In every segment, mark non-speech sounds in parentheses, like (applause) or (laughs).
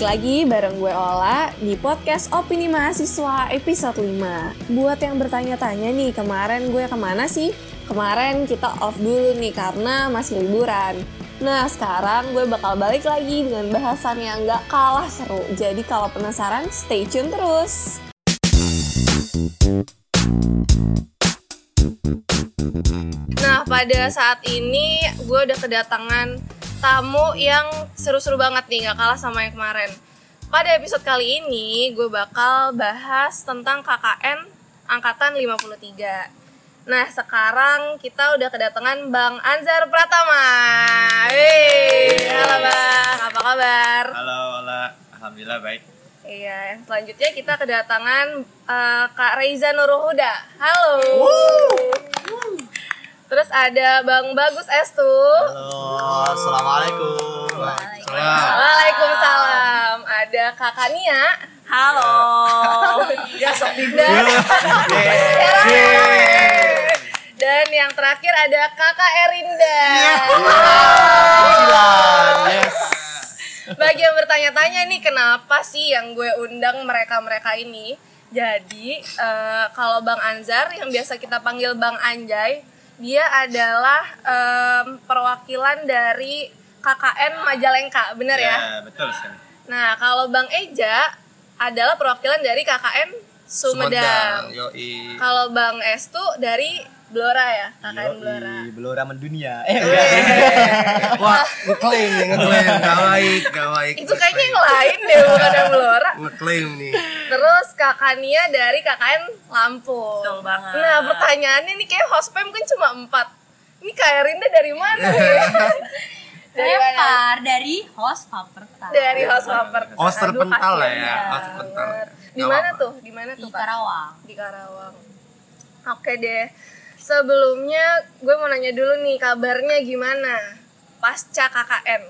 balik lagi bareng gue Ola di podcast Opini Mahasiswa episode 5. Buat yang bertanya-tanya nih, kemarin gue ke mana sih? Kemarin kita off dulu nih karena masih liburan. Nah sekarang gue bakal balik lagi dengan bahasan yang gak kalah seru. Jadi kalau penasaran, stay tune terus. Nah pada saat ini gue udah kedatangan tamu yang seru-seru banget nih, gak kalah sama yang kemarin. Pada episode kali ini, gue bakal bahas tentang KKN Angkatan 53. Nah, sekarang kita udah kedatangan Bang Anzar Pratama. Hei, halo Bang, apa kabar? Halo, Ola. Alhamdulillah baik. Iya, yang selanjutnya kita kedatangan eh, Kak Reza Nuruhuda. Halo. Terus ada Bang Bagus Estu. Halo, assalamualaikum. Waalaikumsalam. Waalaikumsalam. Ada Kakak Nia. Halo. (laughs) ya sok Dan, dan yang terakhir ada Kakak Erinda. Yes. Bagi yang bertanya-tanya nih kenapa sih yang gue undang mereka-mereka ini? Jadi eh, kalau Bang Anzar yang biasa kita panggil Bang Anjay, dia adalah em, perwakilan dari KKN Majalengka, bener ya? betul sekali. Nah kalau Bang Eja adalah perwakilan dari KKN Sumedang. Yoi. Kalau Bang Estu dari Blora ya, KKN Blora. Yoi, Belora mendunia. Eh, enggak. Wah, ngeklaim nih, ngeklaim. Gak baik, gak baik. Itu kayaknya yang lain deh, bukan yang Blora. Ngeklaim nih. Terus kakak Nia dari KKN Lampung. Betul banget. Nah pertanyaannya nih kayak hospem kan cuma empat. Ini Kak Erinda dari mana ya? (laughs) dari? Lempar dari host Paperta Dari host paper. Os terpental lah ya, banget. os terpental. Di mana tuh? Di mana di tuh Kak? Karawang. Di Karawang. Oke deh. Sebelumnya gue mau nanya dulu nih kabarnya gimana? Pasca KKN.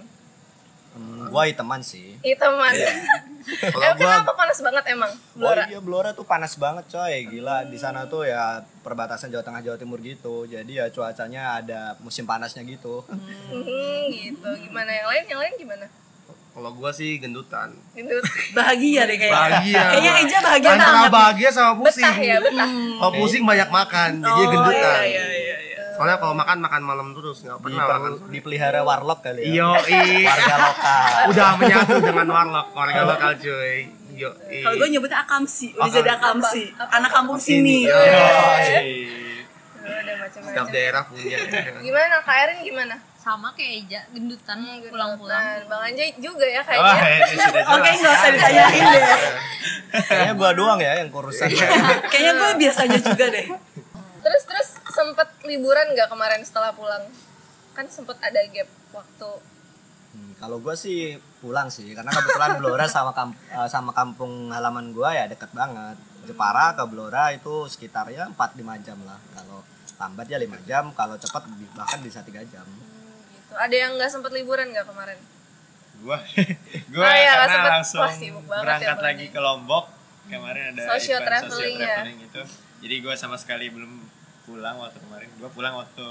Hmm, gua teman sih. Itu teman. (laughs) Kalau Eh, gua kenapa panas banget emang? Oh Blora. iya Blora tuh panas banget coy, gila. Di sana tuh ya perbatasan Jawa Tengah Jawa Timur gitu. Jadi ya cuacanya ada musim panasnya gitu. Hmm, gitu. Gimana yang lain? Yang lain gimana? Kalau gua sih gendutan. Gendut. Bahagia deh kayaknya. Bahagia. Kayaknya Eja bahagia Antara banget. bahagia sama pusing. Betah ya, betah. Kalau pusing banyak makan, jadi Oh, gendutan. iya, iya, iya, iya. Soalnya kalau makan makan malam terus nggak pernah makan. Diper- dipelihara warlock kali ya. Yo Warga lokal. udah menyatu dengan warlock warga lokal cuy. Yo Kalau gue nyebutnya akamsi, udah Akam- jadi akamsi. Anak kampung sini. Yo. Udah macam-macam. Setiap daerah punya. Gimana Kak Erin gimana? Sama kayak Eja, gendutan Hmm, pulang-pulang. Gendutan. Bang Anjay juga ya kayaknya. ini sudah jelas. Oke, nggak usah ditanyain deh. Kayaknya gua doang ya yang kurusan. (laughs) Kayaknya gue biasanya juga deh. Terus terus sempet liburan nggak kemarin setelah pulang? Kan sempet ada gap waktu. Hmm, kalau gua sih pulang sih karena kebetulan Blora sama kamp- eh, sama kampung halaman gua ya deket banget. Jepara ke Blora itu sekitarnya 4 5 jam lah. Kalau lambat ya 5 jam, kalau cepat bahkan bisa 3 jam. Hmm. Ada yang nggak sempet liburan nggak kemarin? Gua (laughs) gua Oh iya, karena sempet. langsung Wah, sibuk banget berangkat ya, lagi ke Lombok. Kemarin ada Social event traveling ya. traveling itu. Jadi gua sama sekali belum pulang waktu kemarin. Gua pulang waktu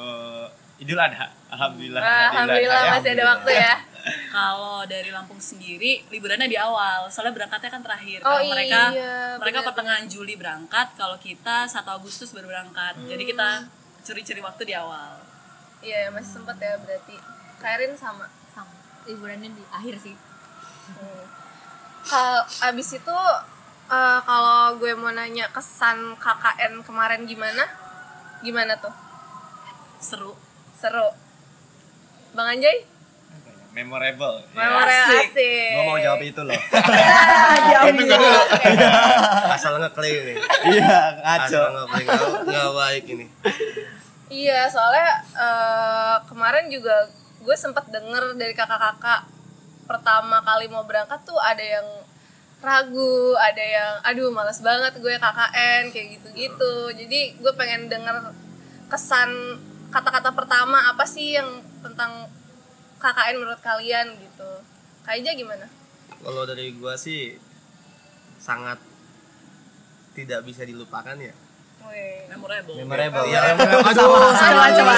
Idul Adha. Alhamdulillah. Alhamdulillah Adha, masih ada waktu ya. (laughs) Kalau dari Lampung sendiri, liburannya di awal. Soalnya berangkatnya kan terakhir. Oh Kalau mereka iya, mereka bener. pertengahan Juli berangkat, kalau kita 1 Agustus baru berangkat. Jadi kita curi-curi waktu di awal. Iya masih sempet ya berarti. Kak Erin sama. Sama. Liburannya di akhir sih. Hmm. Kalau abis itu eh, kalau gue mau nanya kesan KKN kemarin gimana? Gimana tuh? Seru. Seru. Bang Anjay? Memorable. Ya. Memorable Asik. asik. Gua mau jawab itu loh. (laughs) Asal ngeklaim nih. Iya, Asal ngeklaim nggak baik ini. Iya, soalnya eh, kemarin juga gue sempet denger dari kakak-kakak pertama kali mau berangkat tuh ada yang ragu, ada yang aduh males banget gue KKN kayak gitu-gitu. Jadi gue pengen denger kesan kata-kata pertama apa sih yang tentang KKN menurut kalian gitu. Kak Ija gimana? Kalau dari gua sih sangat tidak bisa dilupakan ya. Memorable. Memorable. Iya, aduh, Coba, coba.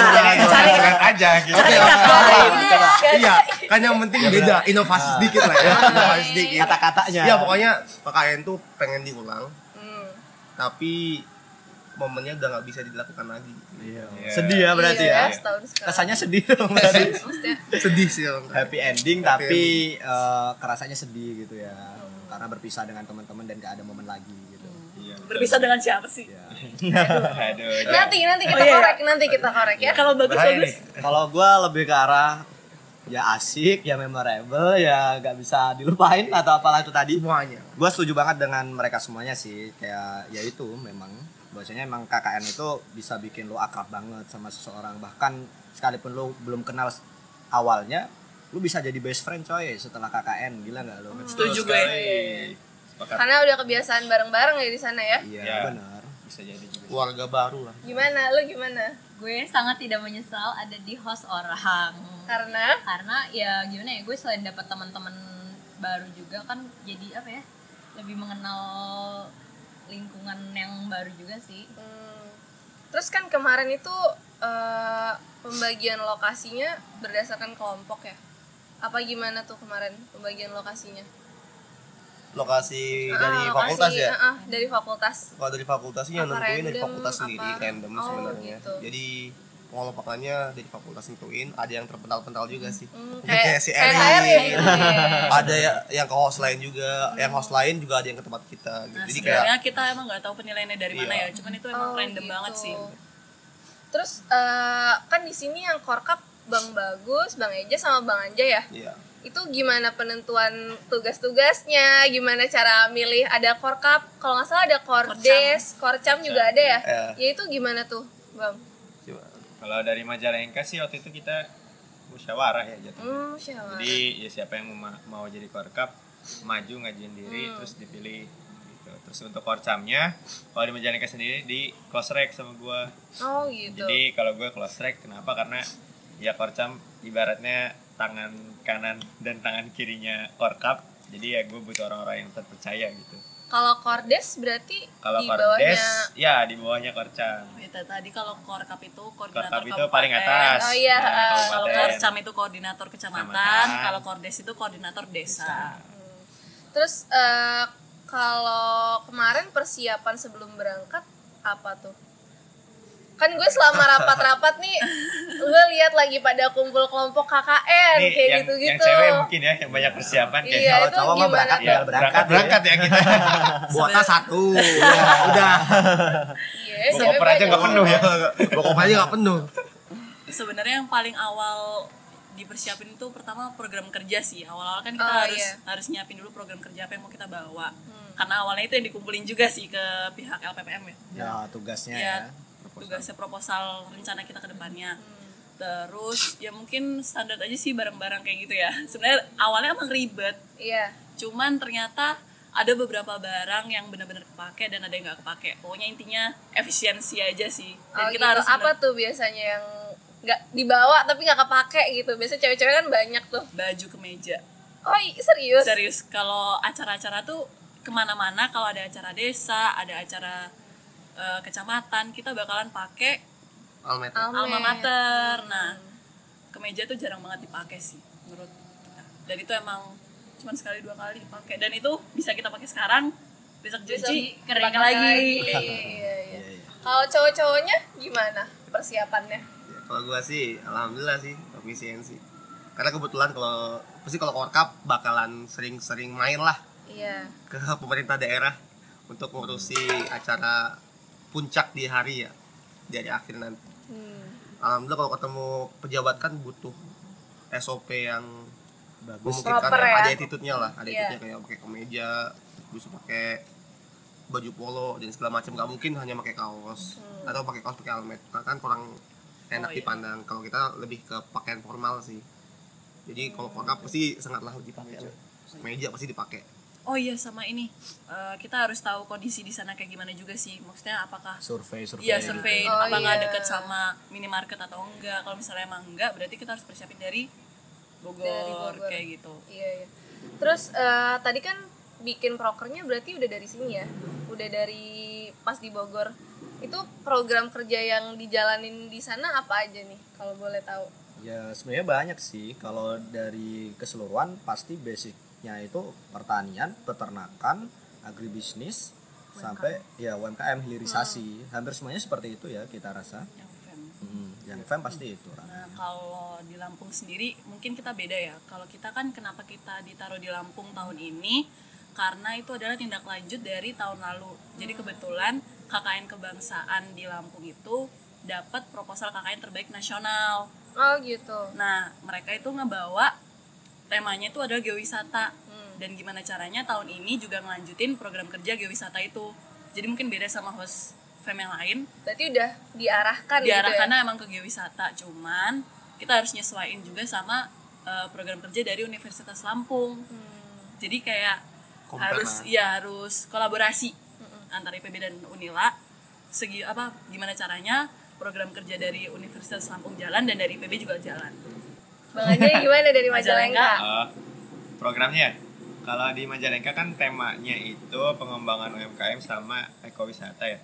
cari aja gitu. Oke, Iya, oke. Iya, kan yang penting beda, inovasi sedikit lah ya, inovasi sedikit. kata-katanya. Ya pokoknya KKN tuh pengen diulang, Hmm. tapi momennya udah nggak bisa dilakukan lagi. Iya. Iya. sedih ya berarti Iya, ya. kesannya sedih dong berarti. (laughs) Sedih sih happy ending Happy tapi eh, kerasanya sedih gitu ya. Karena berpisah dengan teman-teman dan gak ada momen lagi gitu. Iya. berpisah dengan siapa sih? Ya. Aduh, nanti nanti kita Oh, iya. korek, nanti kita korek ya. kalau bagus Bahaya bagus. Kalau gue lebih ke arah ya asik, ya memorable, ya gak bisa dilupain atau apalah itu tadi. Semuanya. Gue setuju banget dengan mereka semuanya sih. Kayak ya itu memang bahwasanya emang KKN itu bisa bikin lo akrab banget sama seseorang. Bahkan sekalipun lo belum kenal awalnya, lo bisa jadi best friend coy setelah KKN. Gila nggak lo? setuju gue. Karena udah kebiasaan bareng-bareng ya di sana ya. Iya Ya. benar. Bisa jadi juga. Keluarga baru lah. Gimana? Lu gimana? gue sangat tidak menyesal ada di host orang Karena karena ya gimana ya gue selain dapat teman-teman baru juga kan jadi apa ya lebih mengenal lingkungan yang baru juga sih hmm, terus kan kemarin itu eh, pembagian lokasinya berdasarkan kelompok ya. Apa gimana tuh kemarin pembagian lokasinya? Lokasi Ah, dari lokasi, fakultas ya. ah, ah, dari fakultas. Kalau dari fakultas sih yang nentuin dari fakultas sendiri, apa- random Oh, sebenarnya. gitu. Jadi pengelompokannya dari fakultas nentuin, ada yang terpental-pental juga sih. Hmm, Kayak si kayak Erin. Erin. (laughs) ada ya yang ke host lain juga, yang host lain juga ada yang ke tempat kita. Gitu. Nah, Jadi kayak sebenarnya kita emang nggak tahu penilaiannya dari mana Iya. ya, cuman itu emang Oh, random gitu. banget sih. Terus eh, kan di sini yang korkap Bang Bagus, Bang Eja sama Bang Anja ya. Iya. Itu gimana penentuan tugas-tugasnya? Gimana cara milih ada korkap? Kalau nggak salah ada kordes, korcam juga ada ya. Iya. Ya itu gimana tuh, Bang? Coba. Kalau dari Majalengka sih waktu itu kita musyawarah ya jatuhnya. Siapa? Jadi ya siapa yang mau, mau jadi korkap maju ngajuin diri terus dipilih gitu. Terus untuk korcamnya kalau di Majalengka sendiri di close track sama gua. Oh gitu. Jadi kalau gue close track kenapa? Karena ya korcam ibaratnya tangan kanan dan tangan kirinya korkap. Jadi ya gue butuh orang-orang yang terpercaya gitu. Kalau kordes berarti Kalau di kordes bawahnya. ya di bawahnya korcam. Itu tadi kalau korkap itu koordinator Korkap itu paling atas. Oh iya, Nah, ah. Kalau korcam itu koordinator kecamatan, Kecamatan. kalau kordes itu koordinator desa. Terus eh, kalau kemarin persiapan sebelum berangkat apa tuh? Kan gue selama rapat-rapat nih, gue lihat lagi pada kumpul kelompok KKN Nih, kayak yang, gitu-gitu. yang cewek mungkin ya yang banyak persiapan kayak Iya, Kalau itu cowok mah gimana berangkat tuh? ya berangkat berangkat ya. berangkat ya kita Buatnya satu. Ya, udah. Iya, aja nggak penuh ya Bokap aja nggak penuh. Sebenarnya yang paling awal dipersiapin itu pertama program kerja sih. Awal-awal kan kita Oh, harus iya. harus nyiapin dulu program kerja apa yang mau kita bawa. Karena awalnya itu yang dikumpulin juga sih ke pihak LPPM ya. Ya tugasnya ya, ya. Tugasnya proposal rencana kita ke depannya. Terus ya mungkin standar aja sih barang-barang kayak gitu ya. Sebenarnya awalnya emang ribet, Iya. cuman ternyata ada beberapa barang yang benar-benar kepake dan ada yang nggak kepake. Pokoknya intinya efisiensi aja sih. Dan Oh, kita gitu. harus apa bener- tuh biasanya yang nggak dibawa tapi nggak kepake gitu? Biasanya cewek-cewek kan banyak tuh. baju kemeja. Oh serius? Serius kalau acara-acara tuh ke mana-mana kalau ada acara desa, ada acara eh, kecamatan, kita bakalan pakai alma mater. Nah, kemeja tuh jarang banget dipakai sih menurut kita. Dan itu emang cuman sekali dua kali pakai dan itu bisa kita pakai sekarang besok cuci kering pakai lagi. (laughs) Iya, iya, iya. Kalau cowok-cowoknya gimana persiapannya? Ya, kalau gua sih alhamdulillah sih efisiensi. Karena kebetulan kalau pasti kalau korkap bakalan sering-sering main lah Iya. ke pemerintah daerah untuk ngurusi acara puncak di hari ya di hari akhir nanti. Hmm. Alhamdulillah kalau ketemu pejabat kan butuh SOP yang Bagus. memungkinkan Proper ya. ya. ada attitude-nya lah, ada Iya. attitude-nya kayak pakai kemeja, bisa pakai baju polo dan segala macam nggak mungkin hanya pakai kaos Hmm. atau pakai kaos pakai helmet Karena kan kurang enak Oh, iya. dipandang kalau kita lebih ke pakaian formal sih jadi kalau korkap pasti sangatlah dipakai meja pasti dipakai Oh iya sama ini eh, kita harus tahu kondisi di sana kayak gimana juga sih. Maksudnya apakah Survei, survei. Iya survei Oh, apakah iya. deket sama minimarket atau enggak. Kalau misalnya emang enggak berarti kita harus persiapin dari Bogor, Dari Bogor. kayak gitu. Iya, iya. Terus eh, tadi kan bikin prokernya berarti udah dari sini ya? Udah dari pas di Bogor. itu program kerja yang dijalanin di sana apa aja nih kalau boleh tahu Ya sebenarnya banyak sih. Kalau dari keseluruhan pasti basicnya itu pertanian, peternakan, agribisnis, sampai ya UMKM hilirisasi. Hampir semuanya seperti itu ya kita rasa. yang fem Hmm, yang fem pasti itu. Nah, kalau di Lampung sendiri mungkin kita beda ya. Kalau kita kan kenapa kita ditaruh di Lampung tahun ini? Karena itu adalah tindak lanjut dari tahun lalu. Jadi kebetulan KKN kebangsaan di Lampung itu dapat proposal KKN terbaik nasional. oh gitu Nah, mereka itu ngebawa temanya itu adalah geowisata. Hmm. Dan gimana caranya tahun ini juga ngelanjutin program kerja geowisata itu. Jadi mungkin beda sama host fem yang lain. berarti udah diarahkan Diarahkannya gitu ya emang ke geowisata, cuman kita harus nyesuaiin juga sama uh, program kerja dari Universitas Lampung. Hmm. Jadi kayak harus ya harus kolaborasi antara IPB dan Unila. Segi apa gimana caranya program kerja dari Universitas Lampung jalan dan dari IPB juga jalan. Bang (laughs) Ajay gimana dari Majalengka. Eh, programnya. Kalau di Majalengka kan temanya itu pengembangan UMKM sama ekowisata ya.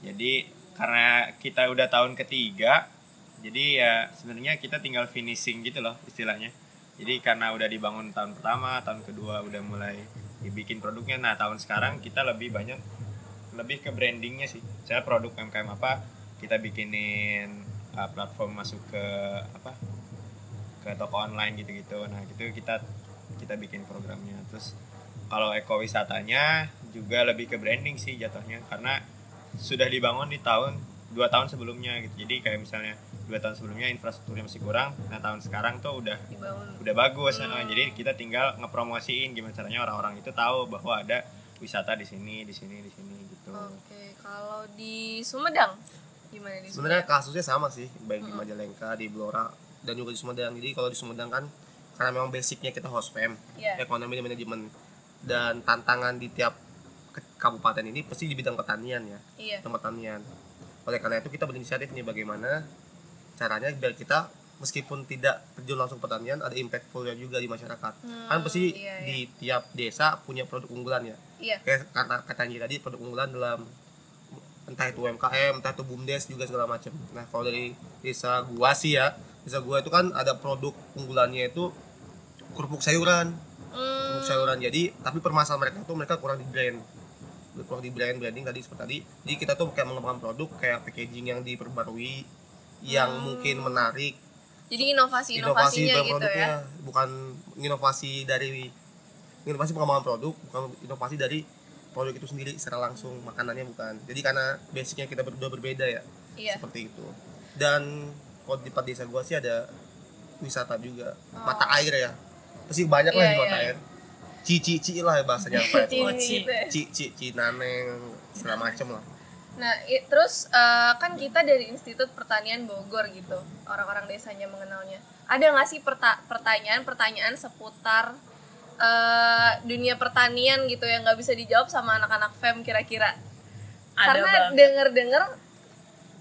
Jadi karena kita udah tahun ketiga jadi ya sebenarnya kita tinggal finishing gitu loh istilahnya. Jadi karena udah dibangun tahun pertama tahun kedua udah mulai dibikin produknya. Nah tahun sekarang kita lebih banyak lebih ke brandingnya sih. Saya produk UMKM apa kita bikinin uh, platform masuk ke apa ke toko online gitu-gitu. Nah gitu kita kita bikin programnya. Terus kalau ekowisatanya juga lebih ke branding sih jatuhnya. Karena sudah dibangun di tahun dua tahun sebelumnya gitu. Jadi kayak misalnya dua tahun sebelumnya infrastrukturnya masih kurang nah tahun sekarang tuh udah dibangun. udah bagus. Nah, jadi kita tinggal ngepromosiin gimana caranya orang-orang itu tahu bahwa ada wisata di sini di sini di sini gitu. Oke kalau di Sumedang gimana di sebenarnya kasusnya sama sih baik di Majalengka di Blora dan juga di Sumedang. Jadi kalau di Sumedang kan karena memang basicnya kita host fam Iya. ekonomi dan manajemen. Dan tantangan di tiap kabupaten ini pasti di bidang pertanian ya. Iya. Tentang pertanian. Oleh karena itu kita berinisiatif nih bagaimana caranya biar kita meskipun tidak terjun langsung pertanian ada impactfulnya juga di masyarakat. Kan pasti iya, iya. di tiap desa punya produk unggulan ya. Iya. Kayak kata katanya tadi produk unggulan dalam entah itu UMKM entah itu bumdes juga segala macam. Nah kalau dari desa gua sih ya desa gua itu kan ada produk unggulannya itu kerupuk sayuran. Kerupuk sayuran. Jadi tapi permasalahan mereka tuh mereka kurang di brand. Kurang di brand branding tadi seperti tadi. Jadi kita tuh kayak mengembangkan produk kayak packaging yang diperbarui yang mungkin menarik. Jadi inovasi inovasi inovasinya dalam gitu ya bukan inovasi dari inovasi pengembangan produk bukan inovasi dari produk itu sendiri secara langsung makanannya bukan. Jadi karena basicnya kita berdua berbeda ya iya. seperti itu. Dan kalau di tempat desa gua sih ada wisata juga. Mata air ya. Pasti banyak lah Iya, di mata iya. air. Cici cici lah ya bahasanya apa (laughs) Ci. gitu ya. cici cici naneng segala macem lah. Nah, i- terus eh, kan kita dari Institut Pertanian Bogor gitu, orang-orang desanya mengenalnya. Ada nggak sih perta- pertanyaan-pertanyaan seputar eh, dunia pertanian gitu yang nggak bisa dijawab sama anak-anak FEM kira-kira? Karena denger-denger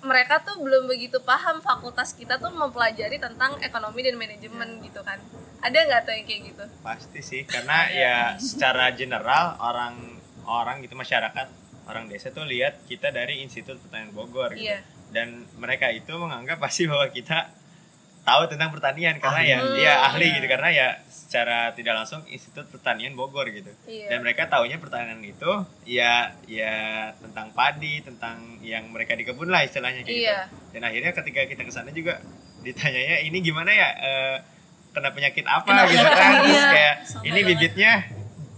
mereka tuh belum begitu paham fakultas kita tuh mempelajari tentang ekonomi dan manajemen gitu kan. Ada nggak tuh yang kayak gitu? pasti sih karena ya secara general orang orang gitu masyarakat orang desa tuh lihat kita dari Institut Pertanian Bogor gitu. Iya. dan mereka itu menganggap pasti bahwa kita tahu tentang pertanian karena ya Hmm, dia ahli iya. gitu karena ya secara tidak langsung Institut Pertanian Bogor gitu Iya. dan mereka taunya pertanian itu ya ya tentang padi tentang yang mereka di kebun lah istilahnya kayak Iya. gitu dan akhirnya ketika kita ke sana juga ditanyanya ini gimana ya eh, kena penyakit apa gitu kan terus Iya. kayak Sama ini bibitnya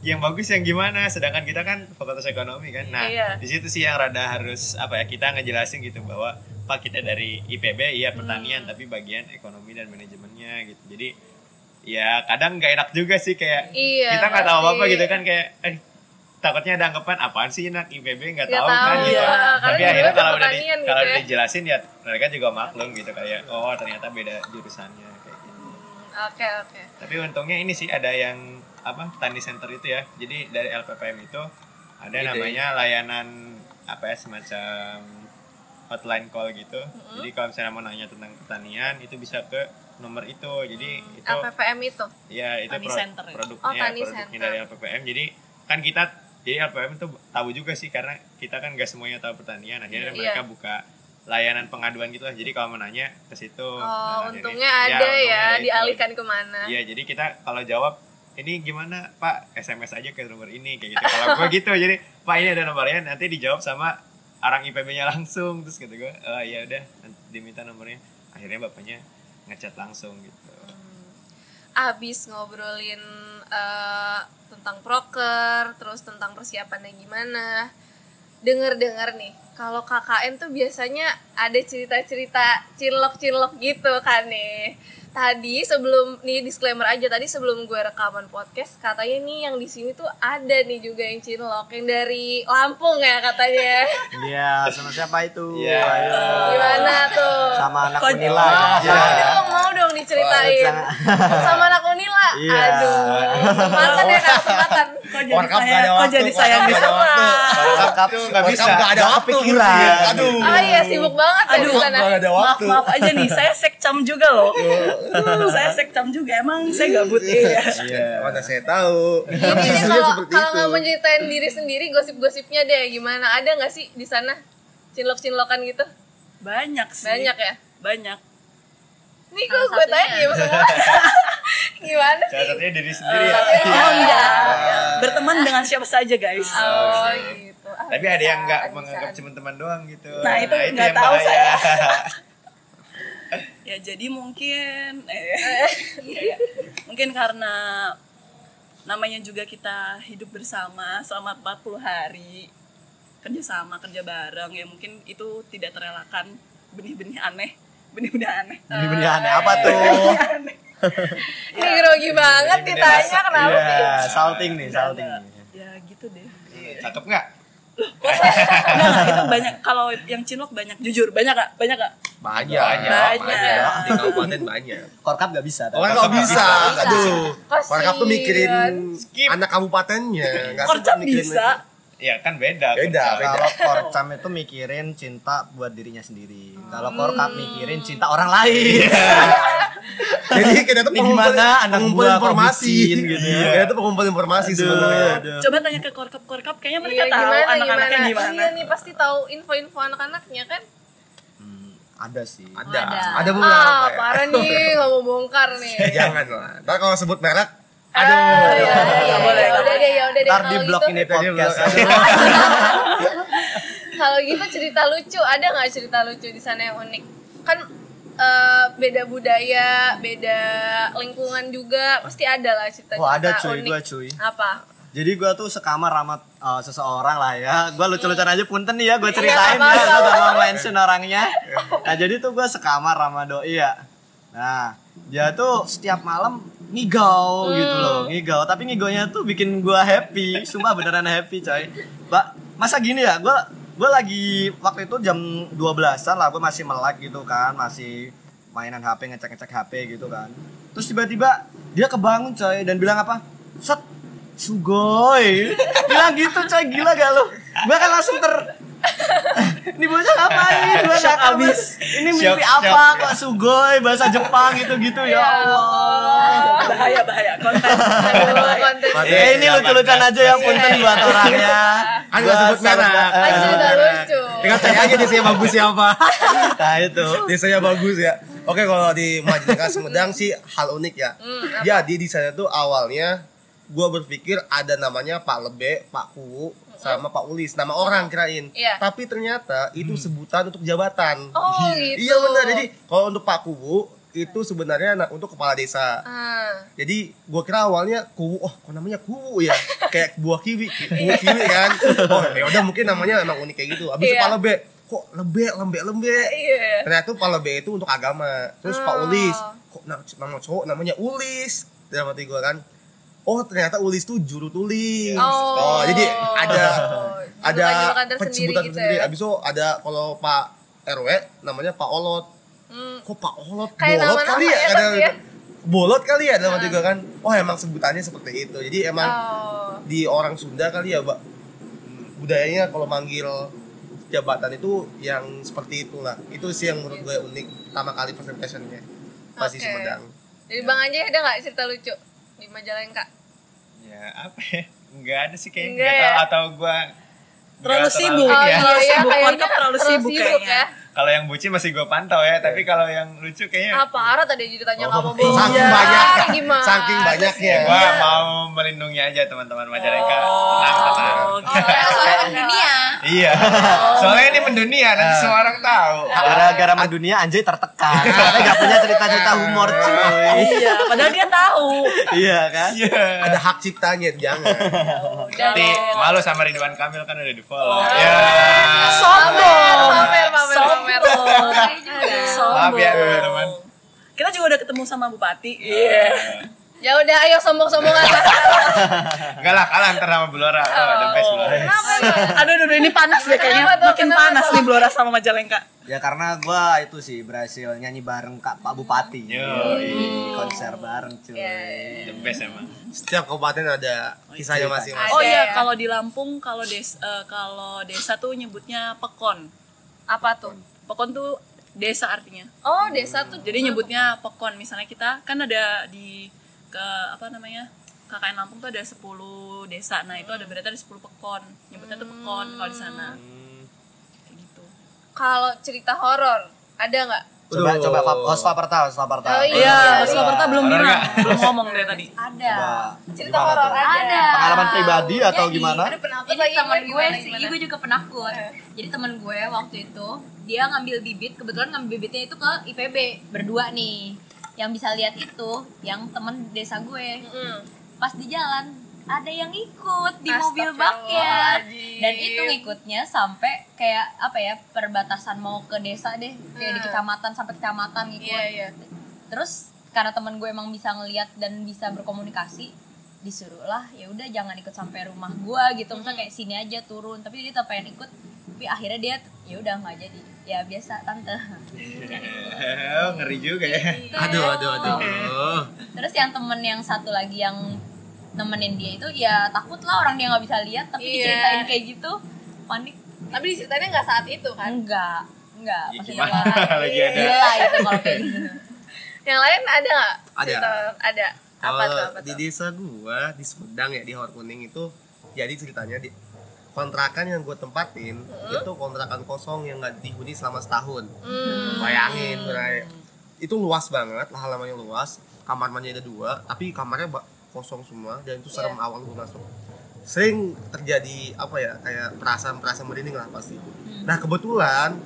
yang bagus yang gimana sedangkan kita kan fakultas ekonomi kan nah Iya. di situ sih yang rada harus apa ya kita ngejelasin gitu bahwa pak kita dari IPB iya pertanian tapi bagian ekonomi dan manajemennya gitu jadi ya kadang nggak enak juga sih kayak Iya, kita nggak tahu pasti. apa gitu kan kayak eh takutnya ada anggapan apaan sih nak IPB nggak tahu, tahu, kan gitu iya. Karena tapi akhirnya kalau udah di, gitu kalau ya. dijelasin ya mereka juga maklum gitu kayak oh ternyata beda jurusannya kayak gitu Oke, oke. tapi untungnya ini sih ada yang apa tani center itu ya jadi dari LPPM itu ada Ide. namanya layanan apa ya semacam hotline call gitu jadi kalau misalnya mau nanya tentang pertanian itu bisa ke nomor itu jadi itu LPPM itu. ya itu Tani pro- Center ya? produknya Oh, Tani produknya Center. dari LPPM jadi kan kita jadi LPM tuh tahu juga sih karena kita kan gak semuanya tahu pertanian akhirnya Iya. mereka buka layanan pengaduan gitu lah jadi kalau mau nanya ke situ Oh, Nah, untungnya ya, ada untungnya ya, ada itu. dialihkan ke mana. Iya, jadi kita kalau jawab ini gimana Pak SMS aja ke nomor ini kayak gitu. Kalau gue (laughs) gitu, jadi Pak ini ada nomornya nanti dijawab sama orang IPB-nya langsung terus kata gue, oh iya udah diminta nomornya. Akhirnya bapaknya ngechat langsung gitu. Abis ngobrolin eh, tentang proker, terus tentang persiapannya gimana. Dengar-dengar nih, kalau KKN tuh biasanya ada cerita-cerita cilok-cilok gitu kan nih. Tadi sebelum nih disclaimer aja tadi sebelum gue rekaman podcast katanya nih yang di sini tuh ada nih juga yang cilok yang dari Lampung ya katanya. Iya, sama siapa itu? Iya. Ayo. Gimana tuh? Sama anak Unila. Oh, ya. mau dong, mau dong diceritain. Sama anak Unila. Iya. Aduh, kesempatan ya, kesempatan. Kok jadi Warkap saya, ada kok waktu, jadi saya gak ada waktu. Warkap tuh nggak bisa. Warkap gak ada Nggak waktu ngurusin. Aduh. Oh iya, sibuk banget ya di Aduh, sana. Gak ada Maaf, waktu. maaf aja nih, saya sekcam juga loh. saya sekcam juga, emang saya gabut iya. Iya. Mana saya tahu. Isunya kalau kalau nggak menceritain diri sendiri, gosip-gosipnya deh gimana? Ada nggak sih di sana cinlok-cinlokan gitu? Banyak sih. Banyak ya? Banyak. Nih kok Salah gue tanya diam semua. (laughs) gimana Salah sih? satunya diri sendiri ya. Oh enggak. Berteman dengan siapa saja guys. Oh gitu. Ah, Tapi ada yang nggak bisa, menganggap bisa. cuma teman doang gitu. Nah, itu nggak yang tahu saya. (laughs) Ya jadi mungkin eh, iya. mungkin karena namanya juga kita hidup bersama selama 40 hari kerja sama kerja bareng ya mungkin itu tidak terelakkan benih-benih aneh benih-benih aneh Benih-benih aneh apa tuh? (laughs) Ini grogi banget ditanya kenapa sih? Iya, salting nih, salting. ya gitu deh Iya, Cakep nggak? Enggak, enggak, itu banyak kalau yang cinlok banyak jujur banyak gak banyak gak Banyak. Banyak. Banyak. Di kabupaten banyak. Korkap gak bisa. Orang tapi- nggak bisa. Aduh. Warkap tuh mikirin anak kabupatennya. Mikirin bisa Ya kan beda. Beda, beda. Kalau korcam itu mikirin cinta buat dirinya sendiri. Kalau korkap mikirin cinta orang lain. (laughs) Jadi kita tuh gimana anak pengumpul informasi gitu ya. Kita tuh pengumpul informasi sebenarnya. Aduh. coba tanya ke korkap korkap kayaknya mereka Iya, tahu gimana, anak-anaknya gimana? gimana, Iya nih pasti tahu info-info anak-anaknya kan? Hmm, ada sih. Ada, Ada. ada beberapa. Ah, ya. parah nih, (laughs) nggak mau bongkar nih. Jangan lah. Kalau sebut merek, Aduh, aduh. ya, ya, ya, boleh, ya, udah deh, ya udah deh. Ntar di Kalau blok gitu- ini podcast. (laughs) Kalau gitu cerita lucu, ada nggak cerita lucu di sana yang unik? Kan eh, beda budaya, beda lingkungan juga, pasti ada lah cerita-cerita Oh, ada cuy, unik. gua cuy. Apa? Jadi gue tuh sekamar sama uh, seseorang lah ya. Gue lucu-lucuan aja punten nih ya gue ceritain nggak ya. Gue gak mau mention orangnya. (laughs) Nah jadi tuh gue sekamar sama doi ya. Nah dia tuh setiap malam ngigau gitu loh. Ngigau. Tapi ngigonya tuh bikin gue happy. Sumpah beneran happy coy. Mbak masa gini ya gue gue lagi waktu itu jam 12-an lah gue masih melek gitu kan masih mainan HP ngecek-ngecek HP gitu kan terus tiba-tiba dia kebangun coy dan bilang apa set sugoi (laughs) bilang gitu coy gila gak lu gue kan langsung ter (laughs) ini bocah ngapain gue gak habis ini mimpi Shock, apa kok sugoi bahasa Jepang gitu gitu ya Allah bahaya bahaya konten konten. Eh ini lucu-lucuan aja ya punten buat orangnya. Kan Gua nggak sebut merek. Kan lucu. Tinggal tanya aja desanya bagus siapa. (laughs) Nah itu. desanya bagus ya. Oke kalau di Majalengka Sumedang sih hal unik ya. Jadi di sana tuh awalnya gua berpikir ada namanya Pak Lebe, Pak Kuwu, sama Pak Ulis, nama orang kirain. Iya. Tapi ternyata itu sebutan untuk jabatan. Oh, gitu. Iya benar. Jadi kalau untuk Pak Kuwu itu sebenarnya na- untuk kepala desa. Ah. Jadi gua kira awalnya kuwu, oh kok namanya kuwu ya, (laughs) kayak buah kiwi, ki- kuwu kiwi kan. Oh ya udah mungkin namanya emang unik kayak gitu. Abis Iya. Pak Lebe, kok lebe, lembe, lembe. Iya. Ternyata tuh Pak Lebe itu untuk agama. Terus Pak Oh. Ulis, kok na- nama cowok namanya Ulis. Dalam hati gua kan. Oh ternyata Ulis tuh juru tulis. Oh. jadi ada Oh, ada penyebutan gitu tersendiri. ya. Abis itu ada kalau Pak RW namanya Pak Olot. Hmm. Kok Pak Olot Kayak bolot nama-nama kali ya? ya, Ada ya. bolot kali ya dalam hati gua kan. Oh emang sebutannya seperti itu. Jadi emang Oh. di orang Sunda kali ya, Mbak. Budayanya kalau manggil jabatan itu yang seperti itulah. Itu sih yang menurut gue unik pertama kali impressionnya. Pasti Oke. Sumedang. Jadi Bang Anjay ada nggak cerita lucu di Majalengka? Ya apa ya? nggak ada sih kayaknya Nggak tahu ya? atau gua Terlalu sibuk. Oh, ya. iya, Terlalu iya, sibuk, kayaknya terlalu sibuk kayaknya. ya. Kalau yang bucin masih gue pantau ya tapi kalau yang lucu kayaknya Ah, parah tadi jadi tanya nggak mau Oh, saking bohong. banyaknya. Gimana? Saking banyaknya. gue mau melindungi aja teman-teman Majalengka tenang tenang Oh, Soalnya soalnya dunia. iya soalnya ini mendunia nanti semua orang tahu Gara-gara mendunia Anjay tertekan. (laughs) Soalnya gak punya cerita-cerita humor cuy. Iya, padahal dia tahu. Iya kan? iya Ada hak ciptanya, jangan. (laughs) nanti malu sama Ridwan Kamil kan udah di follow Oh. ya Sombong. Pamer, pamer, pamer. Sombong. Maaf ya, teman-teman. Kita juga udah ketemu sama Bupati. Iya. Ya udah, ayo sombong-sombongan. (laughs) enggak lah kalah ntar sama Blora oh, the best Blora emang? (laughs) Aduh, aduh, ini panas deh kayaknya. Makin Kenapa panas tuh? nih Blora sama Majalengka. Ya karena gua itu sih berhasil nyanyi bareng Kak Pak Bupati. Yoi. Konser bareng cuy. Iya, the best emang Setiap kabupaten ada kisahnya masing-masing. Oh iya, ya? kalau di Lampung kalau des eh, kalau desa tuh nyebutnya pekon. Apa tuh? Pekon tuh desa artinya. Oh, desa tuh. Jadi nyebutnya pekon. Misalnya kita kan ada di ke apa namanya? KKN Lampung tuh ada 10 desa. Nah, itu ada berarti ada 10 pekon. Nyebutnya tuh pekon kalau di sana. Kayak gitu. Kalau cerita horor, ada nggak? Coba Aduh. coba Fap- host Faperta, host Faperta. Oh, Iya, Iya, Mas iya. Laperta belum bilang, belum ngomong dari tadi. Ada. Coba. Cerita horor ada. Ada. Pengalaman pribadi atau Jadi, gimana? Penakut Jadi lagi teman gue, sih, gue juga penakut. Jadi teman gue waktu itu dia ngambil bibit, kebetulan ngambil bibitnya itu ke IPB berdua nih. Yang bisa lihat itu yang temen desa gue. Mm. Pas di jalan ada yang ikut di mobil baknya dan itu ngikutnya sampai kayak apa ya perbatasan mau ke desa deh kayak di Hmm. kecamatan sampai kecamatan ngikut Iya, iya. terus karena temen gue emang bisa ngeliat dan bisa berkomunikasi disuruh lah ya udah jangan ikut sampai rumah gue gitu misalnya kayak sini aja turun tapi dia tetap pengen ikut tapi akhirnya dia ya udah nggak jadi ya biasa tante oh, ngeri juga ya Aduh, aduh, aduh. terus yang temen yang satu lagi yang nemenin dia itu ya takut lah orang dia nggak bisa lihat tapi Iya. diceritain kayak gitu panik Tapi diceritain nggak saat itu kan? enggak enggak Ya, pasti. (laughs) Lagi ada. gila itu kalau kayak gitu (laughs) Yang lain ada nggak? Ada. Ada. Apa Kalau tuh? Apa di tuh? desa gua di Sumedang ya di Hor Kuning itu jadi ceritanya di kontrakan yang gue tempatin itu kontrakan kosong yang nggak dihuni selama setahun Hmm. bayangin Bray. itu luas banget lah halamannya luas kamar mandi ada dua tapi kamarnya kosong semua dan itu serem Iya. awal gue masuk sering terjadi apa ya kayak perasaan perasaan merinding lah pasti nah kebetulan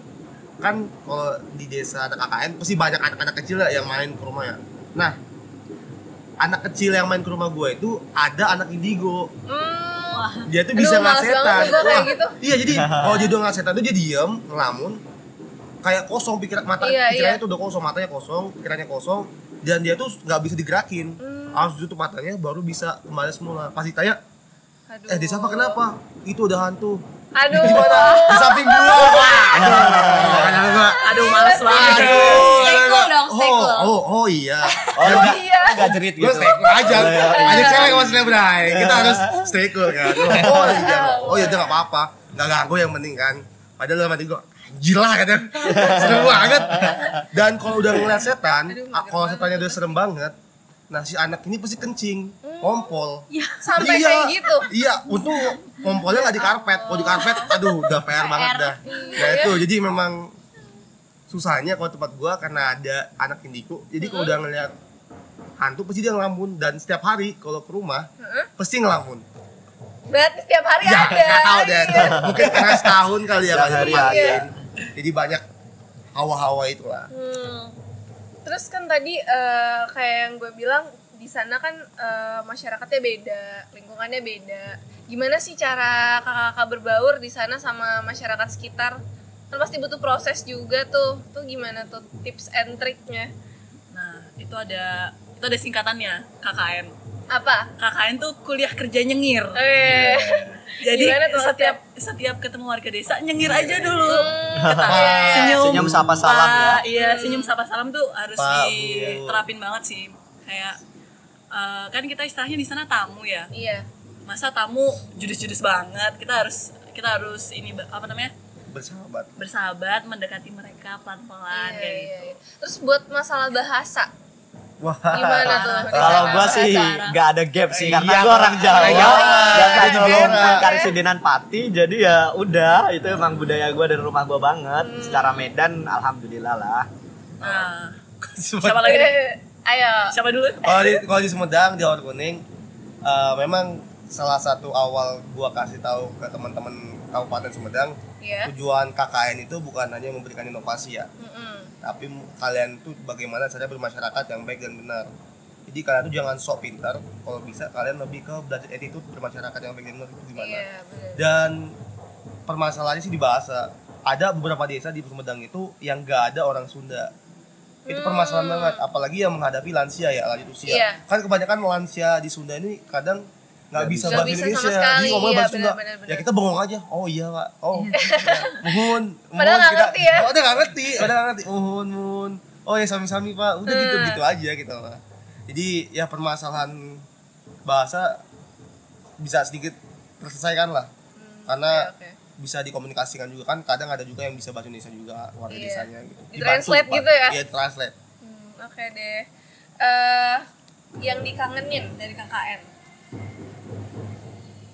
kan kalau di desa ada KKN pasti banyak anak-anak kecil ya yang main ke rumah ya nah anak kecil yang main ke rumah gue itu ada anak indigo Hmm. Dia tuh Aduh, bisa ngeliat setan gitu. iya jadi (laughs) kalau dia udah ngeliat setan tuh dia diem ngelamun kayak kosong pikiran mata Iya, pikirannya iya. tuh udah kosong matanya kosong pikirannya kosong dan dia tuh nggak bisa digerakin Hmm. harus tutup matanya baru bisa kembali semula pasti tanya Aduh. eh desa apa kenapa itu udah hantu Aduh. gimana di samping gua. Aduh. Makanya gua Aduh, males banget. Cool dong, oh oh oh iya. Oh, enggak, iya. enggak jerit gue gitu. stay cool aja aja cewek sama selebray kita harus stay cool kan oh iya. Oh iya udah gak apa-apa. Nggak ganggu yang penting kan. Padahal dalam hati gue anjir lah katanya. (laughs) Serem banget. Dan kalau udah ngeliat setan kalau setannya udah serem banget nah si anak ini pasti kencing ngompol Sampai Iya. kayak gitu. iya untung ngompolnya nggak di karpet kalau di karpet aduh udah PR banget dah nah itu jadi memang susahnya kalau tempat gua karena ada anak indigo jadi kalau udah ngeliat hantu pasti dia ngelamun dan setiap hari kalau ke rumah pasti ngelamun Berarti setiap hari ya ada. nggak tahu deh Iya. (laughs) mungkin karena setahun kali ya Setiap nggak hari ditempatin. jadi banyak hawa-hawa itulah Hmm. Terus kan tadi eh, kayak yang gue bilang di sana kan eh, masyarakatnya beda, lingkungannya beda. Gimana sih cara kakak-kakak berbaur di sana sama masyarakat sekitar? Kan pasti butuh proses juga tuh. Tuh gimana tuh tips and triknya? Nah, itu ada itu ada singkatannya KKN. Apa? KKN tuh kuliah kerja nyengir. Eh, (laughs) Jadi setiap setiap ketemu warga desa nyengir aja dulu. Iya. (laughs) Senyum, Senyum sapa salam ya. Pak, Iya, senyum sapa salam tuh harus Bu. diterapin banget sih. Kayak eh, kan kita istilahnya di sana tamu ya. iya. Masa tamu judes-judes banget. Kita harus kita harus ini apa namanya? bersahabat bersahabat mendekati mereka pelan-pelan Iya, kayak iya, gitu. iya. Terus buat masalah bahasa, Wah. Gimana tuh? Kalau gua sih nggak ada gap sih karena Iya, gua orang Jawa dan Blora. Karisidenan Pati jadi ya udah itu emang budaya gua dari rumah gua banget. Secara Medan alhamdulillah lah. Nah, siapa lagi (laughs) Ayo. Siapa dulu? kalau di kalau di Sumedang di Awal Kuning eh, memang salah satu awal gua kasih tahu ke teman-teman Kabupaten Sumedang Iya. tujuan KKN itu bukan hanya memberikan inovasi ya Mm-mm. Tapi kalian tuh bagaimana cara bermasyarakat yang baik dan benar? Jadi kalian tuh jangan sok pintar. Kalau bisa kalian lebih ke belajar attitude bermasyarakat yang baik dan benar itu gimana? Iya, bener. dan permasalahannya sih di bahasa. Ada beberapa desa di Sumedang itu yang gak ada orang Sunda. Itu permasalahan banget. Apalagi yang menghadapi lansia ya lanjut usia Iya. kan kebanyakan lansia di Sunda ini kadang nggak bisa bahasa bisa Indonesia. sama sekali, jadi ngomongnya iya, bahasa Sunda ya kita bengong aja. Oh iya pak oh. Ya, (laughs) muhun Padahal nggak ngerti ya. oh, udah nggak ngerti. Udah nggak ngerti. Muhun muhun. Oh ya sami-sami pak. Udah gitu Hmm. gitu aja gitu jadi ya permasalahan bahasa bisa sedikit terselesaikan lah. Karena oke, oke. bisa dikomunikasikan juga. Kan kadang ada juga yang bisa bahasa Indonesia juga warga Iya. desanya gitu. Di-translate Pak. gitu ya? iya translate. Hmm, Oke deh. Eh, yang dikangenin dari KKN?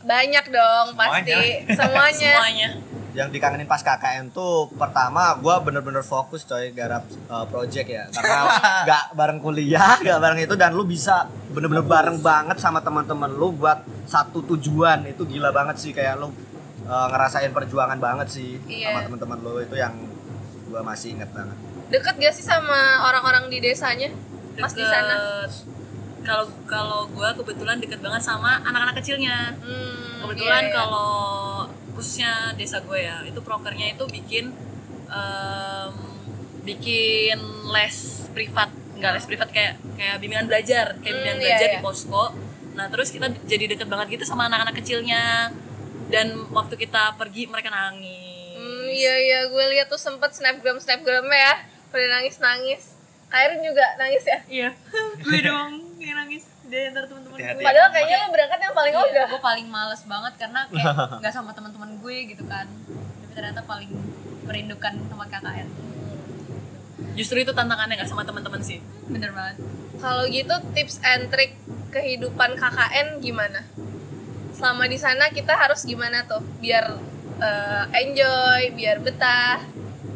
Banyak dong pasti. Semuanya. (laughs) Semuanya. Yang dikangenin pas KKN tuh pertama gua bener-bener fokus coy garap uh, project ya karena (laughs) nggak bareng kuliah nggak bareng itu dan lu bisa bener-bener bareng banget sama teman-teman lu buat satu tujuan itu gila banget sih kayak lu uh, ngerasain perjuangan banget sih Iya. sama teman-teman lu itu yang gua masih inget banget Deket gak sih sama orang-orang di desanya? Pas di sana? Kalau kalau gue kebetulan deket banget sama anak-anak kecilnya. Hmm, Kebetulan iya, iya. kalau khususnya desa gue ya, itu prokernya itu bikin em, bikin les privat, nggak les privat kayak kayak bimbingan belajar, kayak Hmm, bimbingan iya, belajar iya. di posko. Nah terus kita jadi deket banget gitu sama anak-anak kecilnya. Dan waktu kita pergi mereka nangis. Hmm, iya iya, gue lihat tuh sempet snapgram snapgramnya ya, pada nangis nangis. Kairin juga nangis ya. Iya, (laughs) gue dong yang nangis dari antar teman-teman gue. Padahal kayaknya lo berangkat yang paling ogah. gue paling males banget karena kayak (laughs) nggak sama teman-teman gue gitu kan tapi ternyata paling merindukan teman KKN Justru itu tantangannya nggak sama teman-teman sih. bener banget Kalau gitu tips and trick kehidupan KKN gimana? Selama di sana kita harus gimana tuh biar eh, enjoy, biar betah.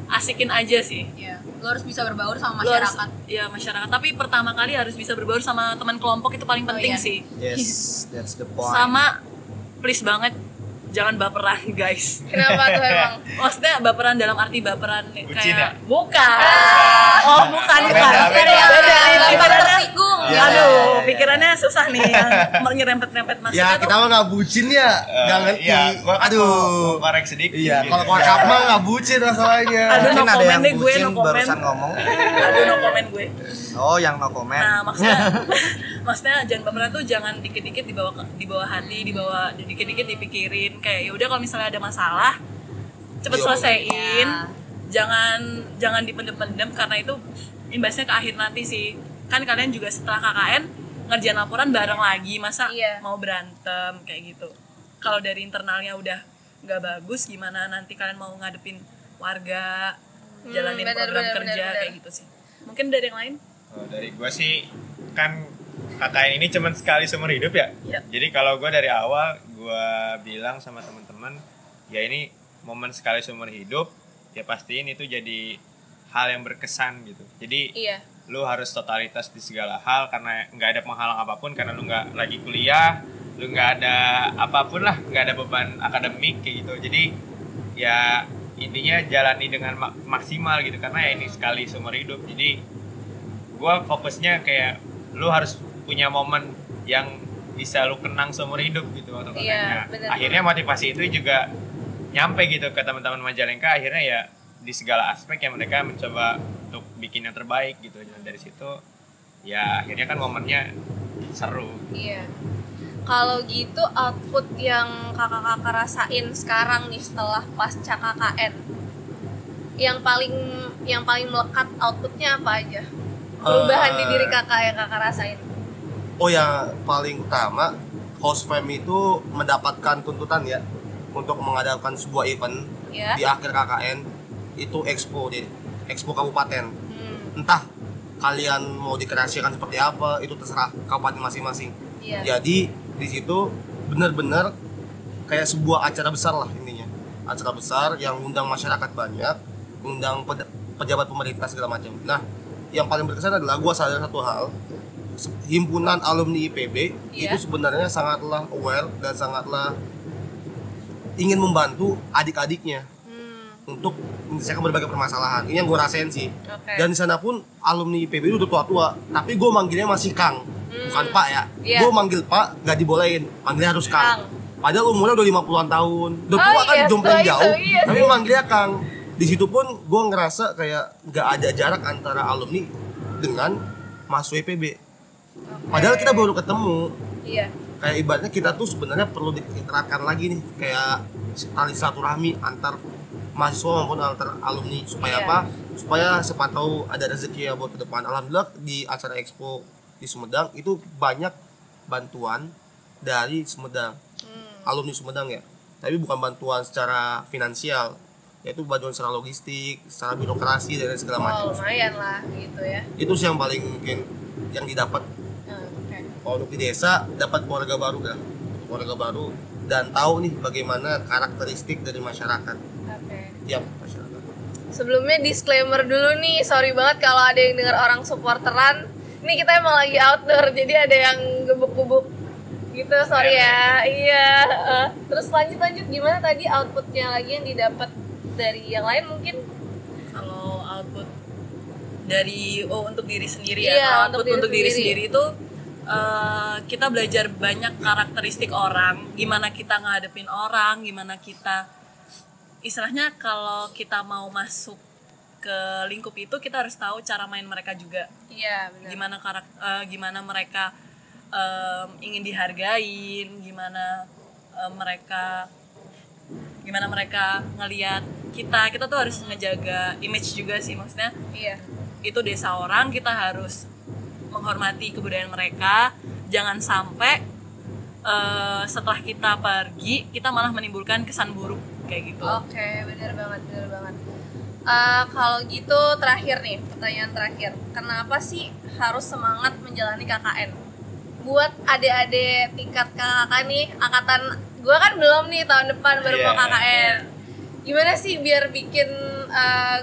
Asikin aja sih. ya lo harus bisa berbaur sama Lu harus- masyarakat ya masyarakat. Tapi pertama kali harus bisa berbaur sama teman kelompok itu paling penting iya. sih. yes that's the point Sama please banget jangan baperan guys. Kenapa tuh (laughs) emang? Maksudnya baperan dalam arti baperan kayak ya? bukan. Oh, bukan bukan. beda. ada yang Beda, pikirannya- tersinggung Iya, Aduh, iya, iya. pikirannya susah nih (laughs) yang nyerempet-nyerempet maksudnya ya tuh kita mah nggak bucin ya nggak ngerti Iya, kan aduh korek sedikit. iya kalau korkap mah nggak bucin masalahnya Aduh, no yang deh gue, bucin no comment. barusan ngomong Aduh, no comment gue. oh yang no comment Nah, maksudnya (laughs) maksudnya jangan baperan tuh jangan dikit-dikit dibawa ke- dibawa hati, dibawa dikit-dikit dipikirin kayak ya udah kalau misalnya ada masalah cepet Iya. selesaiin. Ya. Jangan jangan dipendem-pendem karena itu imbasnya ke akhir nanti sih. Kan kalian juga setelah KKN ngerjain laporan bareng lagi, masa Iya. mau berantem kayak gitu. Kalau dari internalnya udah nggak bagus gimana nanti kalian mau ngadepin warga, jalanin benar, program benar, kerja benar, benar. kayak gitu sih. Mungkin dari yang lain? Oh, dari gue sih kan KKN ini cuman sekali seumur hidup ya. Iya. Jadi kalau gue dari awal gue bilang sama teman-teman ya ini momen sekali seumur hidup ya pastiin itu jadi hal yang berkesan gitu. Jadi Iya. lu harus totalitas di segala hal karena nggak ada penghalang apa pun karena lu nggak lagi kuliah, lu nggak ada apa pun lah, nggak ada beban akademik kayak gitu. Jadi ya intinya jalani dengan mak- maksimal gitu karena ya ini sekali seumur hidup. Jadi gua fokusnya kayak lu harus punya momen yang bisa lu kenang seumur hidup gitu waktu Iya, KKN. Nah, bener. akhirnya motivasi itu juga nyampe gitu ke teman-teman Majalengka akhirnya ya di segala aspek yang mereka mencoba untuk bikin yang terbaik gitu dan dari situ ya akhirnya kan momennya seru Iya. Kalau gitu output yang kakak-kakak rasain sekarang nih setelah pasca KKN, yang paling yang paling melekat outputnya apa aja? Perubahan di diri kakak yang kakak rasain. Oh yang paling utama host fam itu mendapatkan tuntutan ya untuk mengadakan sebuah event Ya. di akhir KKN itu expo deh expo kabupaten Hmm. entah kalian mau dikreasikan seperti apa itu terserah kabupaten masing-masing Iya. jadi di situ benar-benar kayak sebuah acara besar lah intinya acara besar yang undang masyarakat banyak undang pejabat pemerintah segala macam nah yang paling berkesan adalah gua sadar satu hal himpunan alumni IPB Iya. itu sebenarnya sangatlah aware dan sangatlah ingin membantu adik-adiknya Hmm, untuk menyelesaikan berbagai permasalahan. Ini yang gue rasain sih. Oke. dan di sana pun alumni IPB itu udah tua-tua tapi gue manggilnya masih Kang bukan Pak ya. Iya. gue manggil Pak nggak dibolehin manggilnya harus Kang, Kang. padahal umurnya udah 50-an tahun. Udah Oh, tua kan iya, jomplang jauh iya. tapi manggilnya Kang. Di situ pun gue ngerasa kayak nggak ada jarak antara alumni dengan mahasiswa IPB padahal kita baru ketemu Iya. kayak ibaratnya kita tuh sebenarnya perlu diterapkan lagi nih kayak tali silaturahmi antar mahasiswa maupun antar alumni supaya Iya. apa supaya siapa tahu ada rezeki ya buat ke depan alhamdulillah di acara expo di Sumedang itu banyak bantuan dari Sumedang Hmm. alumni Sumedang ya tapi bukan bantuan secara finansial yaitu bantuan secara logistik secara birokrasi dan segala Oh, macam lumayan lah gitu ya. itu sih yang paling mungkin yang didapat. Kalau untuk di desa dapat keluarga baru kan keluarga baru dan tahu nih bagaimana karakteristik dari masyarakat Oke. tiap masyarakat Sebelumnya disclaimer dulu nih, sorry banget kalau ada yang dengar orang supporteran. Ini kita emang lagi outdoor, jadi ada yang gebuk-gebuk gitu, sorry ya. Iya. eh. terus lanjut lanjut gimana tadi outputnya lagi yang didapat dari yang lain mungkin? kalau output dari oh untuk diri sendiri Iya, ya Kalau untuk output diri untuk diri sendiri. sendiri itu eh, kita belajar banyak karakteristik orang gimana kita ngadepin orang gimana kita istilahnya kalau kita mau masuk ke lingkup itu kita harus tahu cara main mereka juga Iya benar. gimana karak eh, gimana mereka em, ingin dihargain gimana eh, mereka gimana mereka ngelihat kita kita tuh harus ngejaga image juga sih maksudnya Iya. itu desa orang kita harus menghormati kebudayaan mereka jangan sampai eh, setelah kita pergi kita malah menimbulkan kesan buruk kayak gitu Oke, bener banget, bener banget. Eh, kalau gitu terakhir nih, pertanyaan terakhir. Kenapa sih harus semangat menjalani KKN? Buat adik-adik tingkat kakak nih, angkatan gue kan belum nih tahun depan baru mau Iya. KKN. Gimana sih biar bikin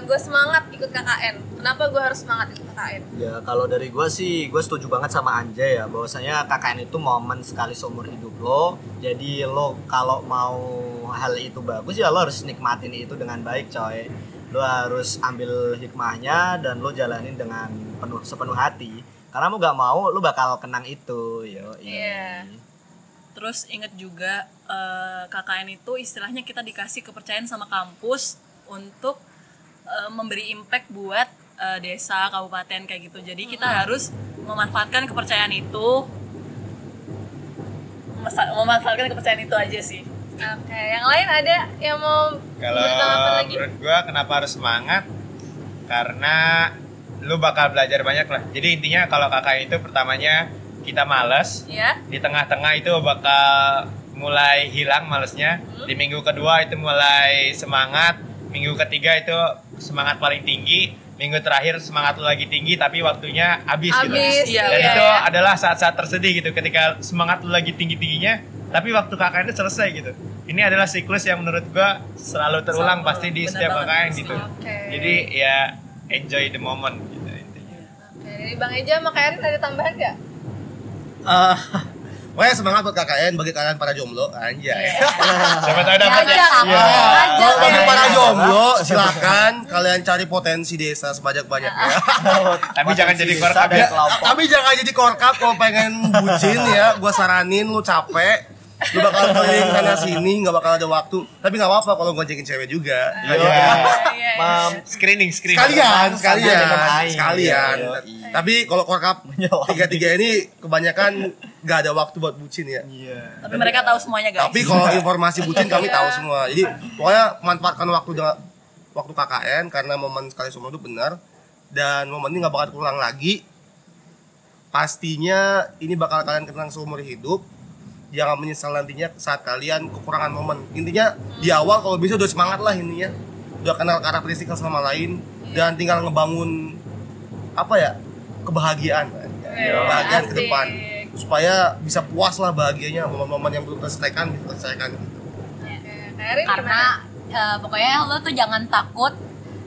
gue semangat ikut KKN? Kenapa gue harus semangat ikut KKN? Ya kalau dari gue sih gue setuju banget sama Anjay ya bahwasanya KKN itu momen sekali seumur hidup lo. Jadi lo kalau mau hal itu bagus ya lo harus nikmatin itu dengan baik coy. Lo harus ambil hikmahnya dan lo jalanin dengan penuh sepenuh hati. Karena mau gak mau lo bakal kenang itu yo. Iya. Terus inget juga eh, KKN itu istilahnya kita dikasih kepercayaan sama kampus untuk eh, memberi impact buat eh, desa, kabupaten kayak gitu. Jadi kita harus memanfaatkan kepercayaan itu memanfaatkan kepercayaan itu aja sih. Oke, yang lain ada yang mau Kalau lagi? menurut gua kenapa harus semangat? Karena lu bakal belajar banyak lah. Jadi intinya kalau kakak itu pertamanya kita males, Ya. di tengah-tengah itu bakal mulai hilang malesnya. Hmm. Di minggu kedua itu mulai semangat, minggu ketiga itu semangat paling tinggi, minggu terakhir semangat lu lagi tinggi tapi waktunya habis gitu. Iya, Dan iya, itu ya. adalah saat-saat tersedih gitu ketika semangat lu lagi tinggi-tingginya tapi waktu KKN itu selesai gitu. Ini adalah siklus yang menurut gua selalu terulang Selalu, pasti di benar setiap banget, KKN gitu. Oke. Jadi ya enjoy the moment gitu intinya. Oke, dari Bang Eja sama Kak Erin ada tambahan nggak? Eh, (laughs) pokoknya semangat buat KKN bagi kalian para jomblo. Anjay. (laughs) Siapa tahu dapat ya. Ngajak, Iya. bagi para jomblo silakan kalian cari potensi desa sebanyak banyaknya (laughs) Tapi jangan jadi korkap ya. tapi jangan jadi korkap kalau pengen bucin ya. Gua saranin lu capek. Lu bakal keliling sana sini nggak bakal ada waktu. Tapi nggak apa-apa kalau goncengin cewek juga. Iya. Iya, iya. Mam, Screening, screening. sekalian sekalian. sekalian. Iya, iya. tapi kalau korkap tiga tiga ini kebanyakan nggak ada waktu buat bucin ya. Iya. Tapi mereka tahu semuanya guys. tapi kalau informasi bucin kami tahu semua. Jadi pokoknya manfaatkan waktu dengan waktu KKN karena momen sekali seumur hidup benar. Dan momen ini nggak bakal terulang lagi. Pastinya ini bakal kalian kenang seumur hidup. Jangan menyesal nantinya saat kalian kekurangan momen. Intinya di awal kalau bisa udah semangat lah intinya. Udah kenal karakteristik sama lain. Dan tinggal ngebangun apa ya kebahagiaan. Kan. kebahagiaan ke asik. depan supaya bisa puas lah bahagianya momen-momen yang belum terselesaikan diselesaikan gitu. Oke, Kak Erin karena eh, pokoknya lo tuh jangan takut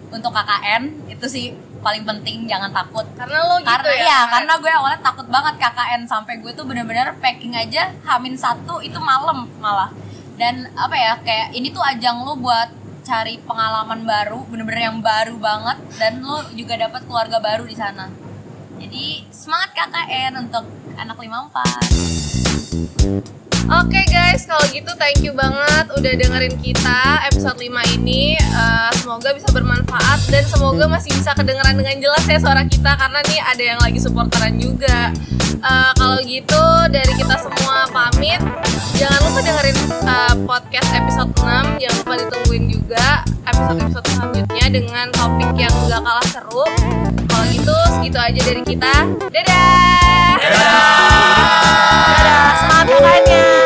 untuk KKN itu sih paling penting jangan takut. Karena lo gitu karena ya ya Kak? karena gue awalnya takut banget KKN sampai gue tuh bener-bener packing aja hamin satu itu malam malah. Dan apa ya kayak ini tuh ajang lo buat cari pengalaman baru bener-bener yang baru banget dan lo juga dapat keluarga baru di sana. Jadi semangat KKN untuk anak 54 Oke guys, kalau gitu thank you banget udah dengerin kita episode 5 ini. Eh, semoga bisa bermanfaat dan semoga masih bisa kedengeran dengan jelas ya suara kita karena nih ada yang lagi supporteran juga. Eh, kalau gitu dari kita semua pamit. Jangan lupa dengerin eh, podcast episode 6. Jangan lupa ditungguin juga episode-episode selanjutnya dengan topik yang gak kalah seru. Kalau gitu segitu aja dari kita. Dadah makanya